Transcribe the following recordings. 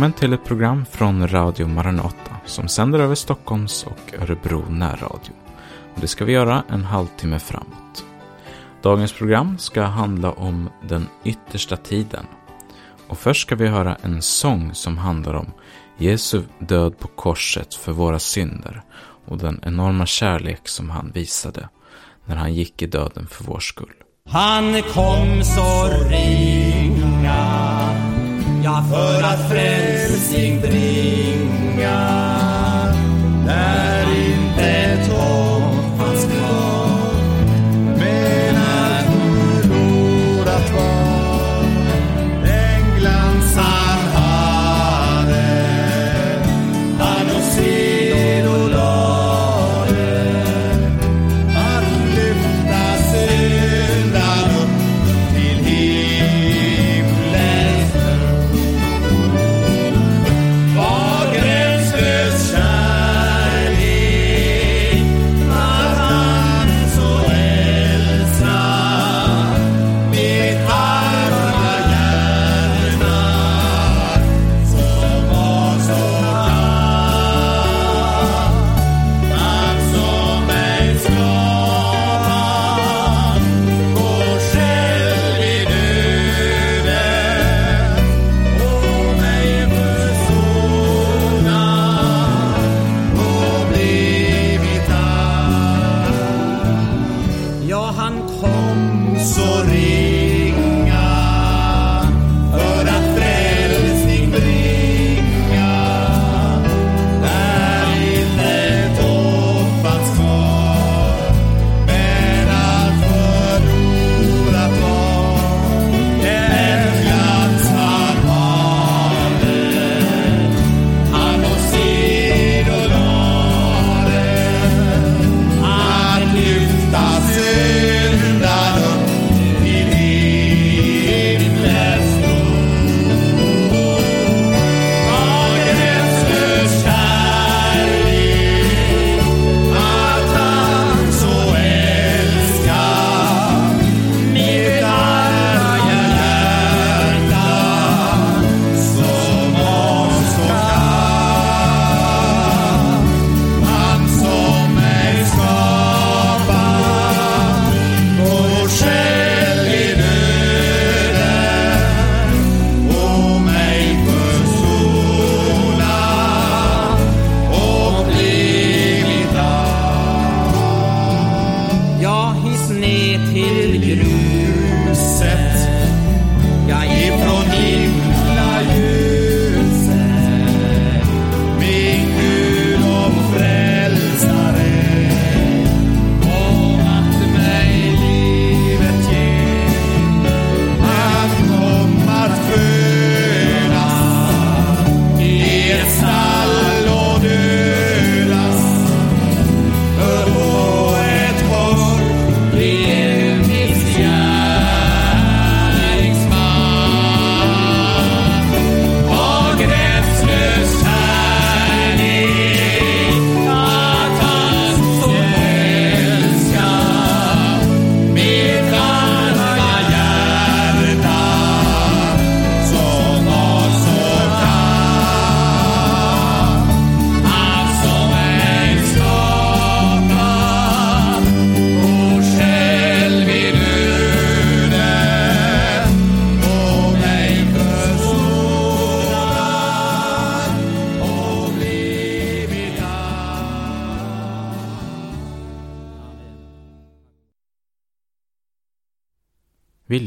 Välkommen till ett program från Radio Maranata som sänder över Stockholms och Örebro närradio. Och det ska vi göra en halvtimme framåt. Dagens program ska handla om den yttersta tiden. Och först ska vi höra en sång som handlar om Jesu död på korset för våra synder och den enorma kärlek som han visade när han gick i döden för vår skull. Han kom så ringa Ja, för att frälsning bringa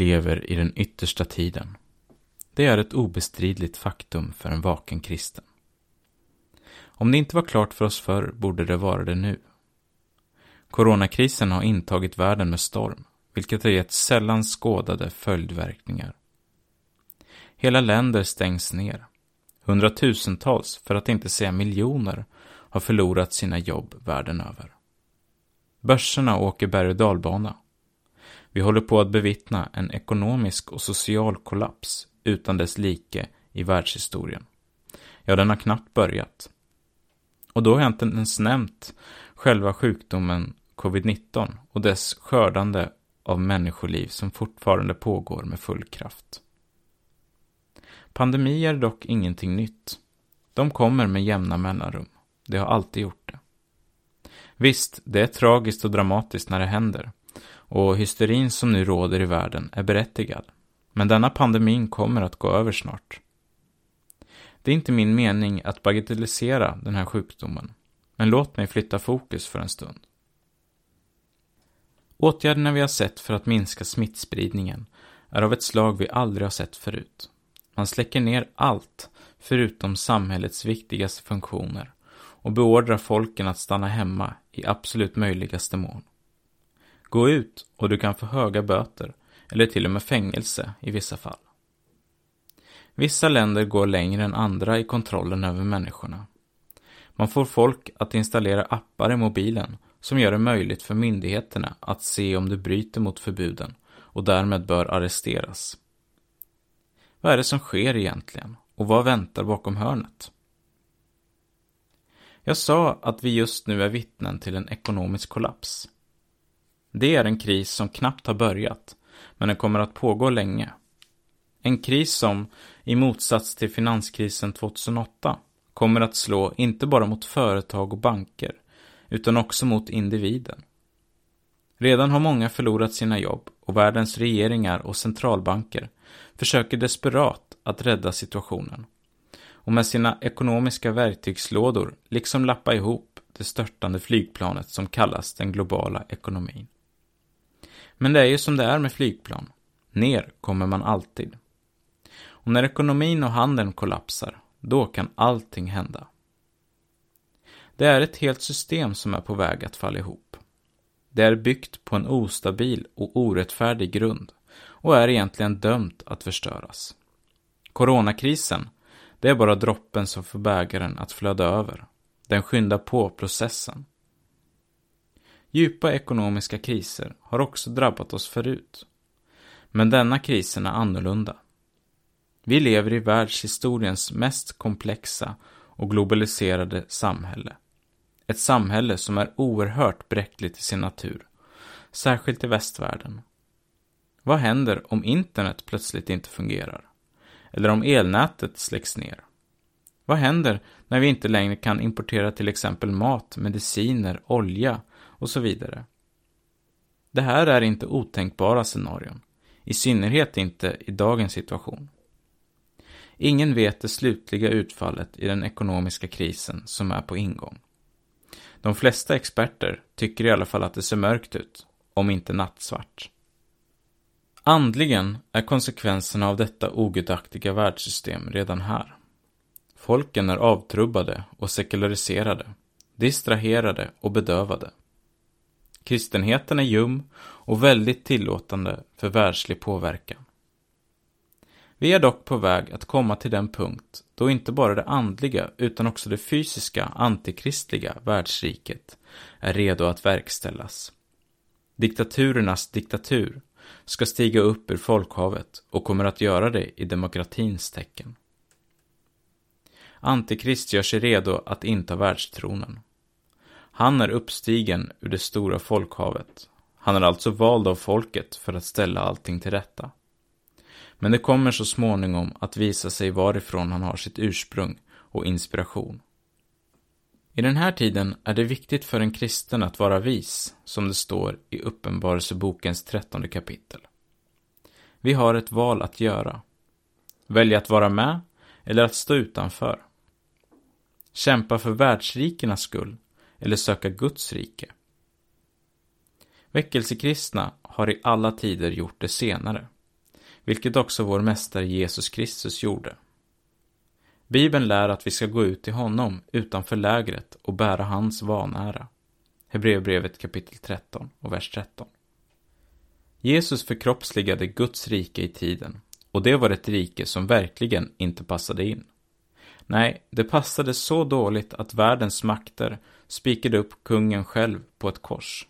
lever i den yttersta tiden. Det är ett obestridligt faktum för en vaken kristen. Om det inte var klart för oss förr borde det vara det nu. Coronakrisen har intagit världen med storm, vilket har gett sällan skådade följdverkningar. Hela länder stängs ner. Hundratusentals, för att inte säga miljoner, har förlorat sina jobb världen över. Börserna åker berg och dalbana. Vi håller på att bevittna en ekonomisk och social kollaps utan dess like i världshistorien. Ja, den har knappt börjat. Och då har jag inte ens nämnt själva sjukdomen covid-19 och dess skördande av människoliv som fortfarande pågår med full kraft. Pandemier är dock ingenting nytt. De kommer med jämna mellanrum. Det har alltid gjort det. Visst, det är tragiskt och dramatiskt när det händer. Och hysterin som nu råder i världen är berättigad. Men denna pandemin kommer att gå över snart. Det är inte min mening att bagatellisera den här sjukdomen. Men låt mig flytta fokus för en stund. Åtgärderna vi har sett för att minska smittspridningen är av ett slag vi aldrig har sett förut. Man släcker ner allt förutom samhällets viktigaste funktioner och beordrar folken att stanna hemma i absolut möjligaste mån. Gå ut och du kan få höga böter eller till och med fängelse i vissa fall. Vissa länder går längre än andra i kontrollen över människorna. Man får folk att installera appar i mobilen som gör det möjligt för myndigheterna att se om du bryter mot förbuden och därmed bör arresteras. Vad är det som sker egentligen och vad väntar bakom hörnet? Jag sa att vi just nu är vittnen till en ekonomisk kollaps. Det är en kris som knappt har börjat, men den kommer att pågå länge. En kris som, i motsats till finanskrisen 2008, kommer att slå inte bara mot företag och banker, utan också mot individen. Redan har många förlorat sina jobb och världens regeringar och centralbanker försöker desperat att rädda situationen och med sina ekonomiska verktygslådor liksom lappa ihop det störtande flygplanet som kallas den globala ekonomin. Men det är ju som det är med flygplan. Ner kommer man alltid. Och när ekonomin och handeln kollapsar, då kan allting hända. Det är ett helt system som är på väg att falla ihop. Det är byggt på en ostabil och orättfärdig grund och är egentligen dömt att förstöras. Coronakrisen, det är bara droppen som får bägaren att flöda över. Den skyndar på processen. Djupa ekonomiska kriser har också drabbat oss förut. Men denna krisen är annorlunda. Vi lever i världshistoriens mest komplexa och globaliserade samhälle. Ett samhälle som är oerhört bräckligt i sin natur, särskilt i västvärlden. Vad händer om internet plötsligt inte fungerar? Eller om elnätet släcks ner? Vad händer när vi inte längre kan importera till exempel mat, mediciner, olja och så vidare? Det här är inte otänkbara scenarion, i synnerhet inte i dagens situation. Ingen vet det slutliga utfallet i den ekonomiska krisen som är på ingång. De flesta experter tycker i alla fall att det ser mörkt ut, om inte nattsvart. Andligen är konsekvenserna av detta ogudaktiga världssystem redan här. Folken är avtrubbade och sekulariserade, distraherade och bedövade. Kristenheten är ljum och väldigt tillåtande för världslig påverkan. Vi är dock på väg att komma till den punkt då inte bara det andliga utan också det fysiska antikristliga världsriket är redo att verkställas. Diktaturernas diktatur ska stiga upp ur folkhavet och kommer att göra det i demokratins tecken. Antikrist gör sig redo att inta världstronen. Han är uppstigen ur det stora folkhavet. Han är alltså vald av folket för att ställa allting till rätta. Men det kommer så småningom att visa sig varifrån han har sitt ursprung och inspiration. I den här tiden är det viktigt för en kristen att vara vis, som det står i Uppenbarelsebokens trettonde kapitel. Vi har ett val att göra. Välja att vara med eller att stå utanför. Kämpa för världsrikernas skull eller söka Guds rike. Väckelsekristna har i alla tider gjort det senare vilket också vår Mästare Jesus Kristus gjorde. Bibeln lär att vi ska gå ut till honom utanför lägret och bära hans vanära. Hebreerbrevet kapitel 13 och vers 13. Jesus förkroppsligade Guds rike i tiden, och det var ett rike som verkligen inte passade in. Nej, det passade så dåligt att världens makter spikade upp kungen själv på ett kors.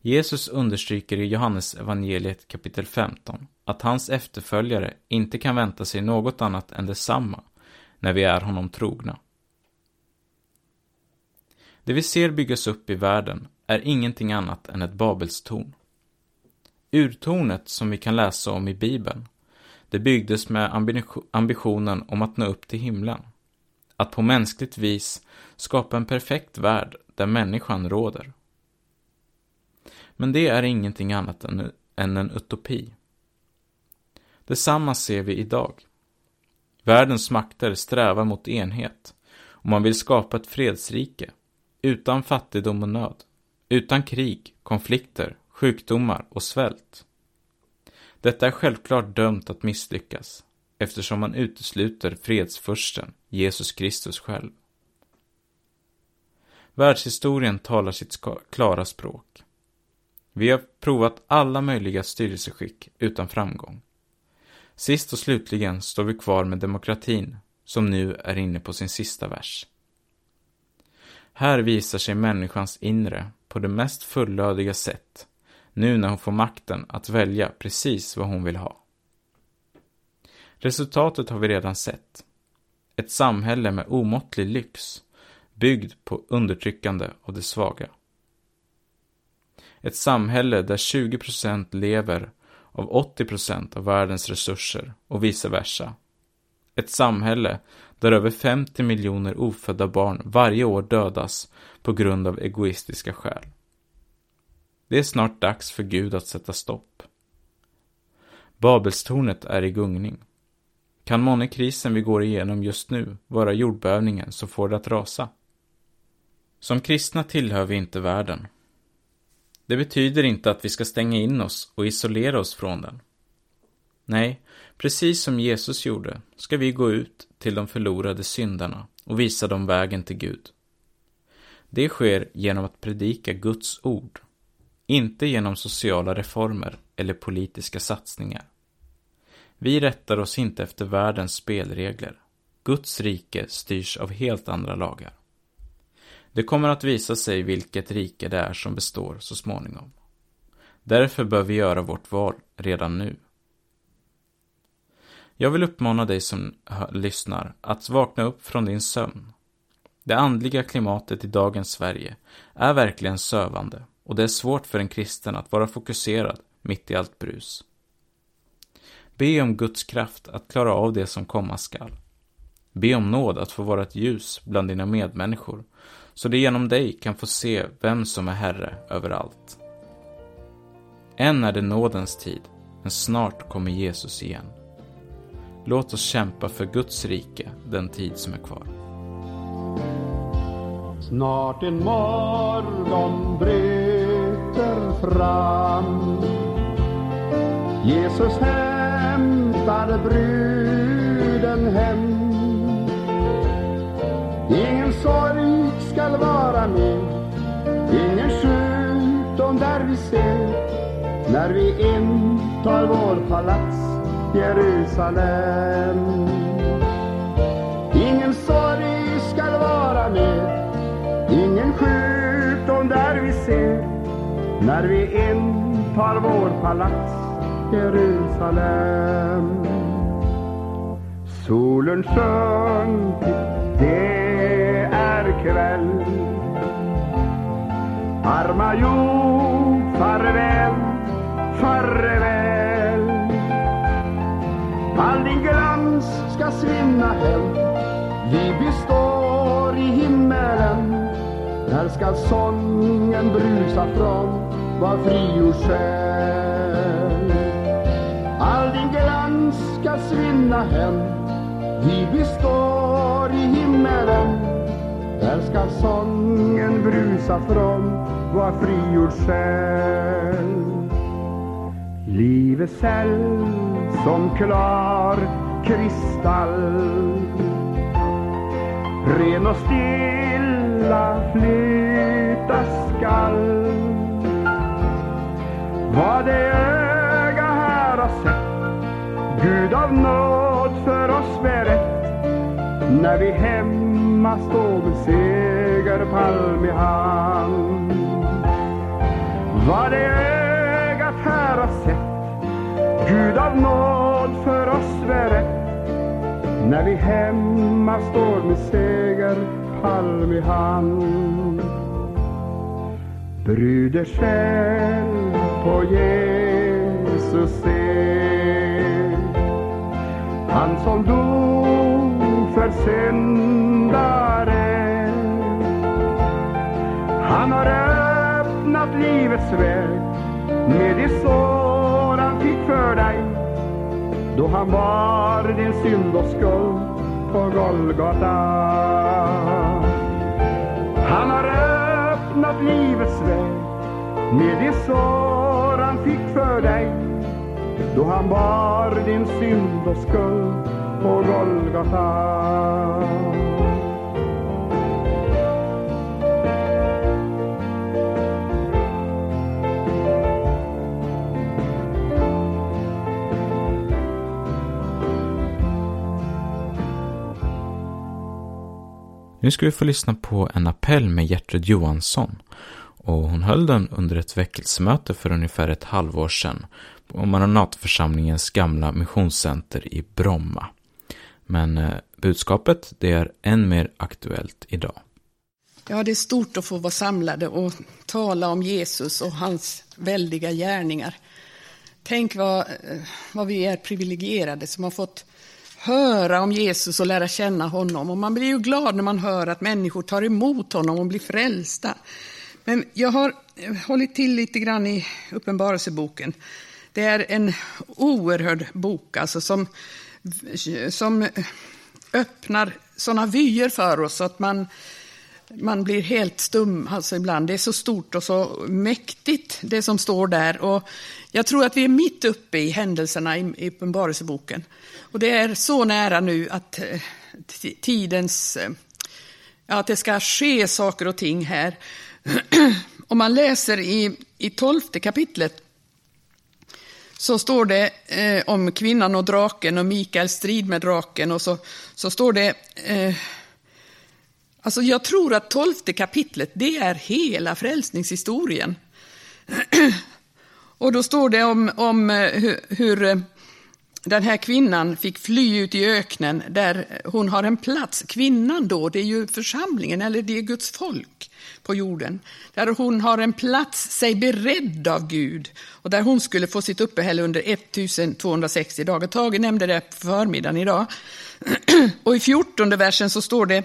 Jesus understryker i Johannes evangeliet kapitel 15 att hans efterföljare inte kan vänta sig något annat än detsamma när vi är honom trogna. Det vi ser byggas upp i världen är ingenting annat än ett Babelstorn. Urtornet som vi kan läsa om i Bibeln, det byggdes med ambitionen om att nå upp till himlen. Att på mänskligt vis skapa en perfekt värld där människan råder. Men det är ingenting annat än, än en utopi. Detsamma ser vi idag. Världens makter strävar mot enhet och man vill skapa ett fredsrike utan fattigdom och nöd, utan krig, konflikter, sjukdomar och svält. Detta är självklart dömt att misslyckas eftersom man utesluter fredsfursten Jesus Kristus själv. Världshistorien talar sitt klara språk. Vi har provat alla möjliga styrelseskick utan framgång. Sist och slutligen står vi kvar med demokratin, som nu är inne på sin sista vers. Här visar sig människans inre på det mest fullödiga sätt, nu när hon får makten att välja precis vad hon vill ha. Resultatet har vi redan sett. Ett samhälle med omåttlig lyx, byggd på undertryckande av de svaga. Ett samhälle där 20% lever av 80% av världens resurser och vice versa. Ett samhälle där över 50 miljoner ofödda barn varje år dödas på grund av egoistiska skäl. Det är snart dags för Gud att sätta stopp. Babelstornet är i gungning. Kan månne krisen vi går igenom just nu vara jordbävningen som får det att rasa? Som kristna tillhör vi inte världen. Det betyder inte att vi ska stänga in oss och isolera oss från den. Nej, precis som Jesus gjorde ska vi gå ut till de förlorade syndarna och visa dem vägen till Gud. Det sker genom att predika Guds ord, inte genom sociala reformer eller politiska satsningar. Vi rättar oss inte efter världens spelregler. Guds rike styrs av helt andra lagar. Det kommer att visa sig vilket rike det är som består så småningom. Därför bör vi göra vårt val redan nu. Jag vill uppmana dig som lyssnar att vakna upp från din sömn. Det andliga klimatet i dagens Sverige är verkligen sövande och det är svårt för en kristen att vara fokuserad mitt i allt brus. Be om Guds kraft att klara av det som komma skall. Be om nåd att få vara ett ljus bland dina medmänniskor så de genom dig kan få se vem som är Herre över allt. Än är det nådens tid, men snart kommer Jesus igen. Låt oss kämpa för Guds rike den tid som är kvar. Snart en morgon bryter fram Jesus hämtar bruden hem. Ingen sorg skall vara med Ingen sjukdom där vi ser. När vi intar vår palats Jerusalem. Ingen sorg skall vara med Ingen sjukdom där vi ser. När vi intar vår palats Jerusalem. Solen sjönk, det är kväll. Arma jord, farväl, farväl. All din glans ska svinna hem. Vi består i himmelen. Där ska sången brusa från? Var frigjord själ. All ska svinna hem. Vi består i himmelen. Där ska sången brusa från var frigjord själ. Livets själv som klar kristall. Ren och stilla flyta skall. Vad det öga här har sett Gud av nåd för oss berett När vi hemma står med segerpalm i hand. Vad det ögat här har sett. Gud av nåd för oss berett när vi hemma står med segerpalm i hand. Bruder själv på Jesus se. Han som dog för syndare. Han har öppnat livets väg med de sår han fick för dig då han bar din synd och skuld på Golgata. Han har öppnat livets väg med de sår han fick för dig då han bar din synd och skull på Golgata. Nu ska vi få lyssna på en appell med Gertrud Johansson. Och hon höll den under ett väckelsemöte för ungefär ett halvår sedan på Maranatförsamlingens gamla missionscenter i Bromma. Men eh, budskapet det är än mer aktuellt idag. Ja, det är stort att få vara samlade och tala om Jesus och hans väldiga gärningar. Tänk vad, eh, vad vi är privilegierade som har fått höra om Jesus och lära känna honom. Och man blir ju glad när man hör att människor tar emot honom och blir frälsta. Men jag har eh, hållit till lite grann i Uppenbarelseboken. Det är en oerhörd bok alltså som, eh, som eh, öppnar sådana vyer för oss att man, man blir helt stum alltså ibland. Det är så stort och så mäktigt det som står där. Och jag tror att vi är mitt uppe i händelserna i, i Uppenbarelseboken. Och det är så nära nu att tidens, ja, att det ska ske saker och ting här. Om man läser i, i tolfte kapitlet så står det eh, om kvinnan och draken och Mikaels strid med draken och så, så står det eh, Alltså jag tror att tolfte kapitlet, det är hela frälsningshistorien. och då står det om, om eh, hur, hur den här kvinnan fick fly ut i öknen där hon har en plats. Kvinnan då, det är ju församlingen, eller det är Guds folk på jorden. Där hon har en plats, sig beredd av Gud. Och där hon skulle få sitt uppehälle under 1260 dagar. Tage nämnde det på förmiddagen idag. Och i 14 versen så står det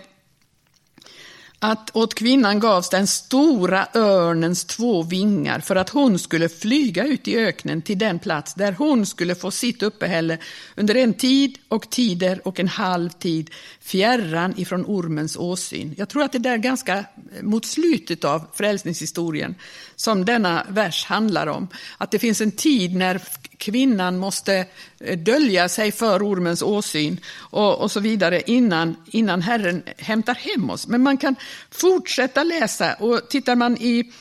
att åt kvinnan gavs den stora örnens två vingar för att hon skulle flyga ut i öknen till den plats där hon skulle få sitt uppehälle under en tid och tider och en halv tid fjärran ifrån ormens åsyn. Jag tror att det där är ganska mot slutet av frälsningshistorien som denna vers handlar om. Att det finns en tid när kvinnan måste eh, dölja sig för ormens åsyn och, och så vidare innan, innan Herren hämtar hem oss. Men man kan fortsätta läsa och tittar man i,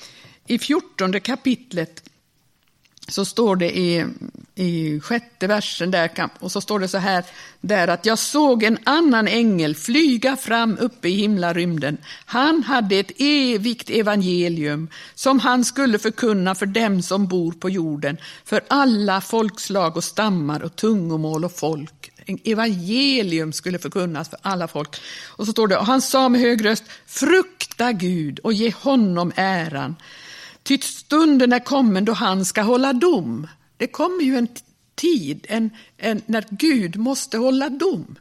i 14 kapitlet så står det i, i sjätte versen där, och så står det så här där att jag såg en annan ängel flyga fram uppe i himlarymden. Han hade ett evigt evangelium som han skulle förkunna för dem som bor på jorden, för alla folkslag och stammar och tungomål och folk. En evangelium skulle förkunnas för alla folk. Och så står det, och han sa med hög röst, frukta Gud och ge honom äran. Ty stunden är kommen då han ska hålla dom. Det kommer ju en tid en, en, när Gud måste hålla dom.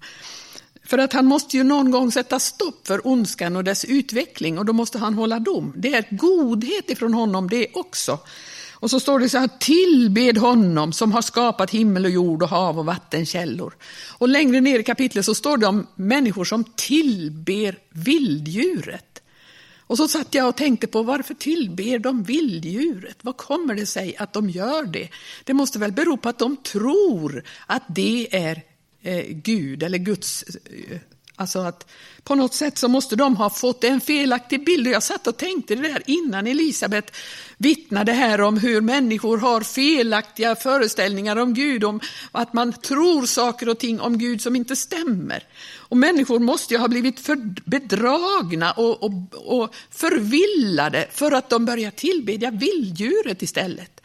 För att han måste ju någon gång sätta stopp för ondskan och dess utveckling och då måste han hålla dom. Det är godhet ifrån honom det också. Och så står det så här, tillbed honom som har skapat himmel och jord och hav och vattenkällor. Och längre ner i kapitlet så står det om människor som tillber vilddjuret. Och så satt jag och tänkte på varför tillber de vilddjuret? Vad kommer det sig att de gör det? Det måste väl bero på att de tror att det är eh, Gud eller Guds... Eh, Alltså att på något sätt så måste de ha fått en felaktig bild. Jag satt och tänkte det där innan Elisabet vittnade här om hur människor har felaktiga föreställningar om Gud, om att man tror saker och ting om Gud som inte stämmer. Och människor måste ju ha blivit för bedragna och, och, och förvillade för att de börjar tillbedja vilddjuret istället.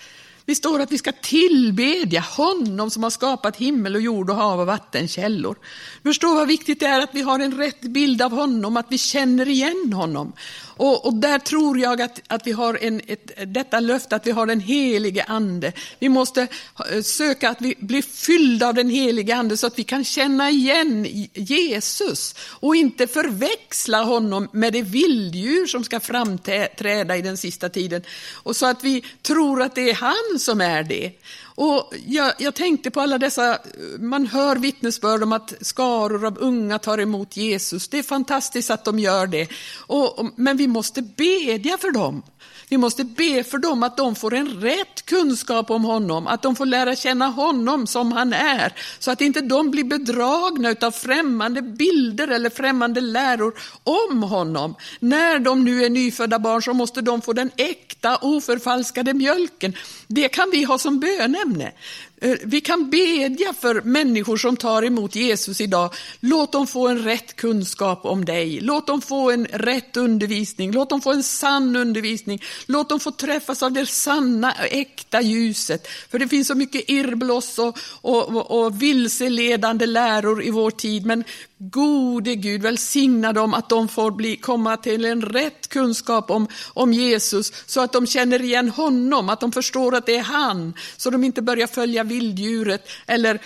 Vi står att vi ska tillbedja honom som har skapat himmel och jord och hav och vattenkällor. Du förstår vad viktigt det är att vi har en rätt bild av honom, att vi känner igen honom. Och, och där tror jag att, att vi har en, ett, detta löfte att vi har den helige ande. Vi måste eh, söka att vi blir fyllda av den helige ande så att vi kan känna igen Jesus och inte förväxla honom med det vilddjur som ska framträda i den sista tiden. Och så att vi tror att det är han som är det. Och jag, jag, tänkte på alla dessa, man hör vittnesbörd om att skaror av unga tar emot Jesus. Det är fantastiskt att de gör det. Och, och, men vi måste bedja för dem. Vi måste be för dem att de får en rätt kunskap om honom, att de får lära känna honom som han är, så att inte de blir bedragna av främmande bilder eller främmande läror om honom. När de nu är nyfödda barn så måste de få den äkta, oförfalskade mjölken. Det kan vi ha som böne ämne. Eh, vi kan bedja för människor som tar emot Jesus idag. Låt dem få en rätt kunskap om dig. Låt dem få en rätt undervisning. Låt dem få en sann undervisning. Låt dem få träffas av det sanna, äkta ljuset. För det finns så mycket irrbloss och, och, och, och vilseledande läror i vår tid. Men Gode Gud, välsigna dem att de får bli, komma till en rätt kunskap om, om Jesus, så att de känner igen honom, att de förstår att det är han, så de inte börjar följa vilddjuret eller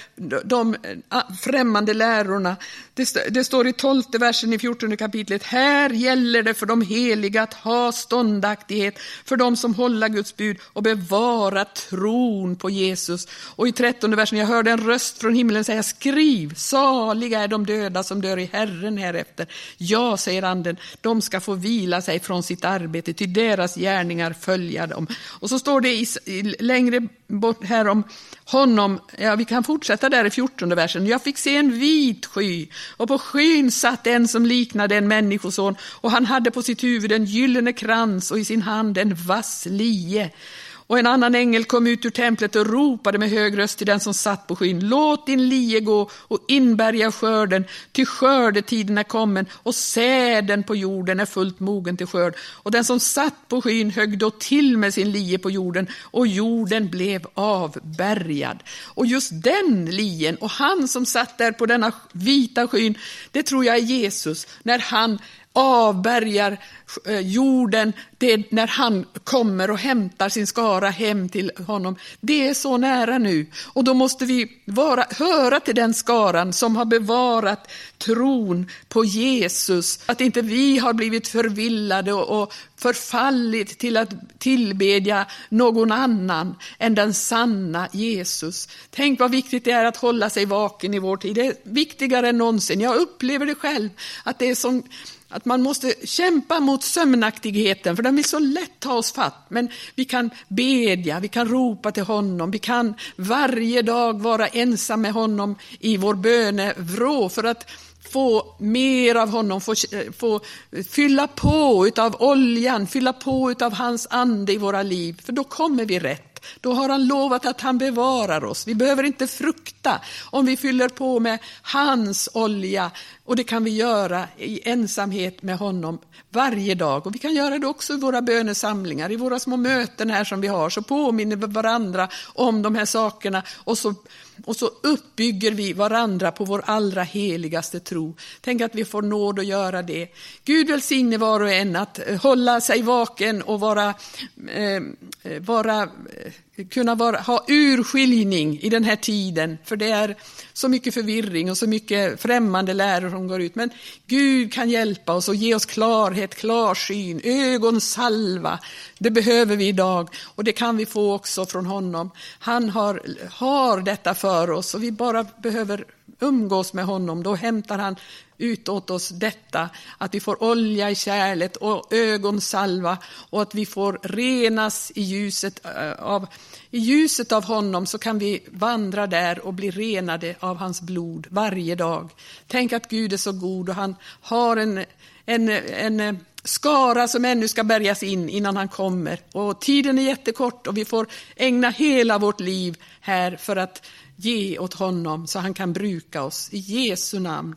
de eh, främmande lärorna. Det, det står i tolfte versen i fjortonde kapitlet, här gäller det för de heliga att ha ståndaktighet, för de som håller Guds bud och bevara tron på Jesus. Och i trettonde versen, jag hörde en röst från himlen säga, skriv, saliga är de döda som dör i Herren härefter. Ja, säger anden, de ska få vila sig från sitt arbete, till deras gärningar följa dem. Och så står det i, i, längre bort här om honom, ja vi kan fortsätta där i fjortonde versen. Jag fick se en vit sky och på skyn satt en som liknade en människoson och han hade på sitt huvud en gyllene krans och i sin hand en vass lie. Och en annan ängel kom ut ur templet och ropade med hög röst till den som satt på skyn. Låt din lie gå och inbärga skörden, ty skördetiden är kommen och säden på jorden är fullt mogen till skörd. Och den som satt på skyn högg då till med sin lie på jorden och jorden blev avbärgad. Och just den lien och han som satt där på denna vita skyn, det tror jag är Jesus, när han avbärgar eh, jorden, det är när han kommer och hämtar sin skara hem till honom. Det är så nära nu och då måste vi vara, höra till den skaran som har bevarat tron på Jesus. Att inte vi har blivit förvillade och, och förfallit till att tillbedja någon annan än den sanna Jesus. Tänk vad viktigt det är att hålla sig vaken i vår tid. Det är viktigare än någonsin. Jag upplever det själv, att det är som att man måste kämpa mot sömnaktigheten, för den vill så lätt ta oss fatt. Men vi kan bedja, vi kan ropa till honom, vi kan varje dag vara ensam med honom i vår bönevrå för att få mer av honom, få, få fylla på av oljan, fylla på av hans ande i våra liv, för då kommer vi rätt. Då har han lovat att han bevarar oss. Vi behöver inte frukta om vi fyller på med hans olja. Och det kan vi göra i ensamhet med honom varje dag. Och vi kan göra det också i våra bönesamlingar, i våra små möten här som vi har. Så påminner vi varandra om de här sakerna och så, och så uppbygger vi varandra på vår allra heligaste tro. Tänk att vi får nåd att göra det. Gud välsigne var och en att hålla sig vaken och vara, eh, eh vara eh, kunna vara, ha urskiljning i den här tiden, för det är så mycket förvirring och så mycket främmande läror som går ut. Men Gud kan hjälpa oss och ge oss klarhet, klarsyn, ögonsalva. Det behöver vi idag och det kan vi få också från honom. Han har, har detta för oss och vi bara behöver umgås med honom. Då hämtar han ut åt oss detta, att vi får olja i kärlet och ögonsalva och att vi får renas i ljuset eh, av, i ljuset av honom så kan vi vandra där och bli renade av hans blod varje dag. Tänk att Gud är så god och han har en, en, en skara som ännu ska bärgas in innan han kommer. Och tiden är jättekort och vi får ägna hela vårt liv här för att ge åt honom så han kan bruka oss. I Jesu namn.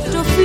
En kort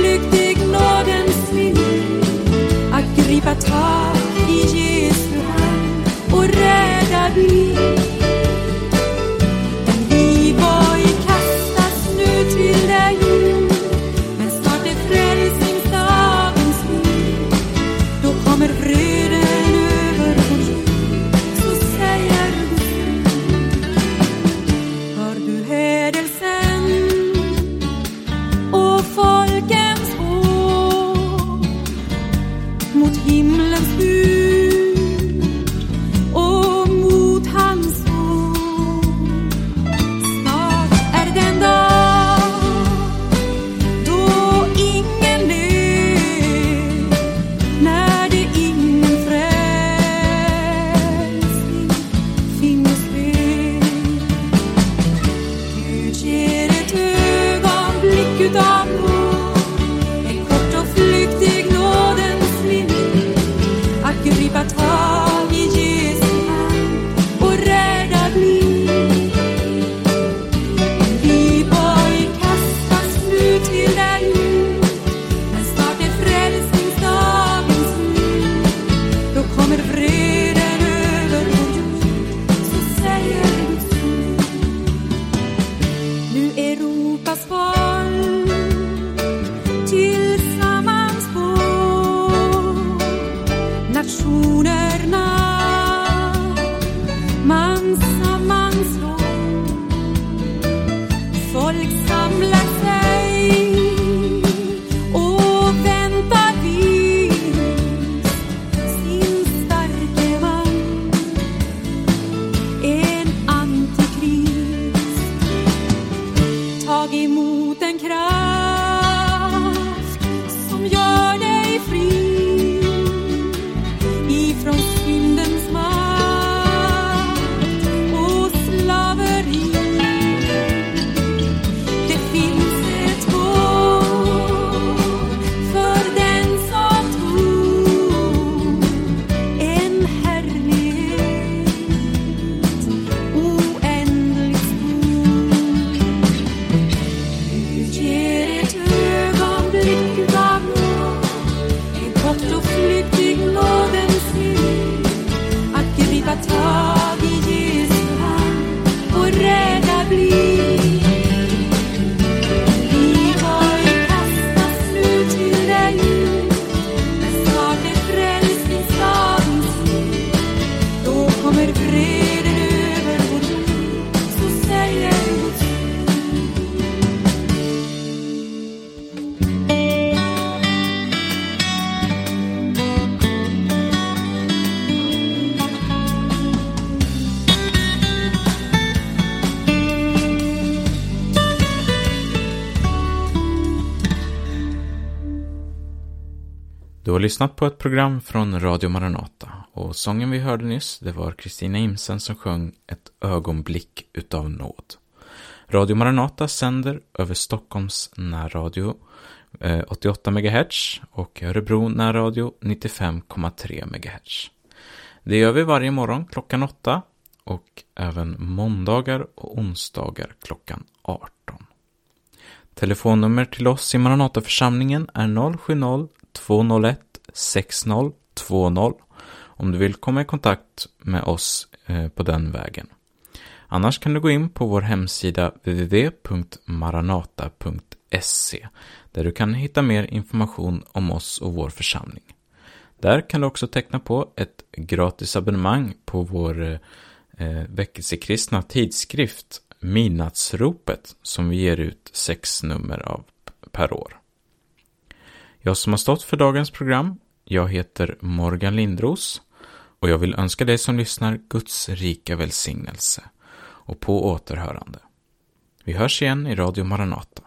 lyssnat på ett program från Radio Maranata och sången vi hörde nyss, det var Kristina Imsen som sjöng Ett ögonblick utav nåd. Radio Maranata sänder över Stockholms närradio eh, 88 MHz och Örebro närradio 95,3 MHz. Det gör vi varje morgon klockan 8 och även måndagar och onsdagar klockan 18. Telefonnummer till oss i Maranataförsamlingen är 070-201 6020 om du vill komma i kontakt med oss eh, på den vägen. Annars kan du gå in på vår hemsida www.maranata.se där du kan hitta mer information om oss och vår församling. Där kan du också teckna på ett gratis abonnemang på vår eh, eh väckelsekristna tidskrift Midnattsropet som vi ger ut sex nummer av per år. Jag som har stått för dagens program, jag heter Morgan Lindros och jag vill önska dig som lyssnar Guds rika välsignelse och på återhörande. Vi hörs igen i Radio Maranata.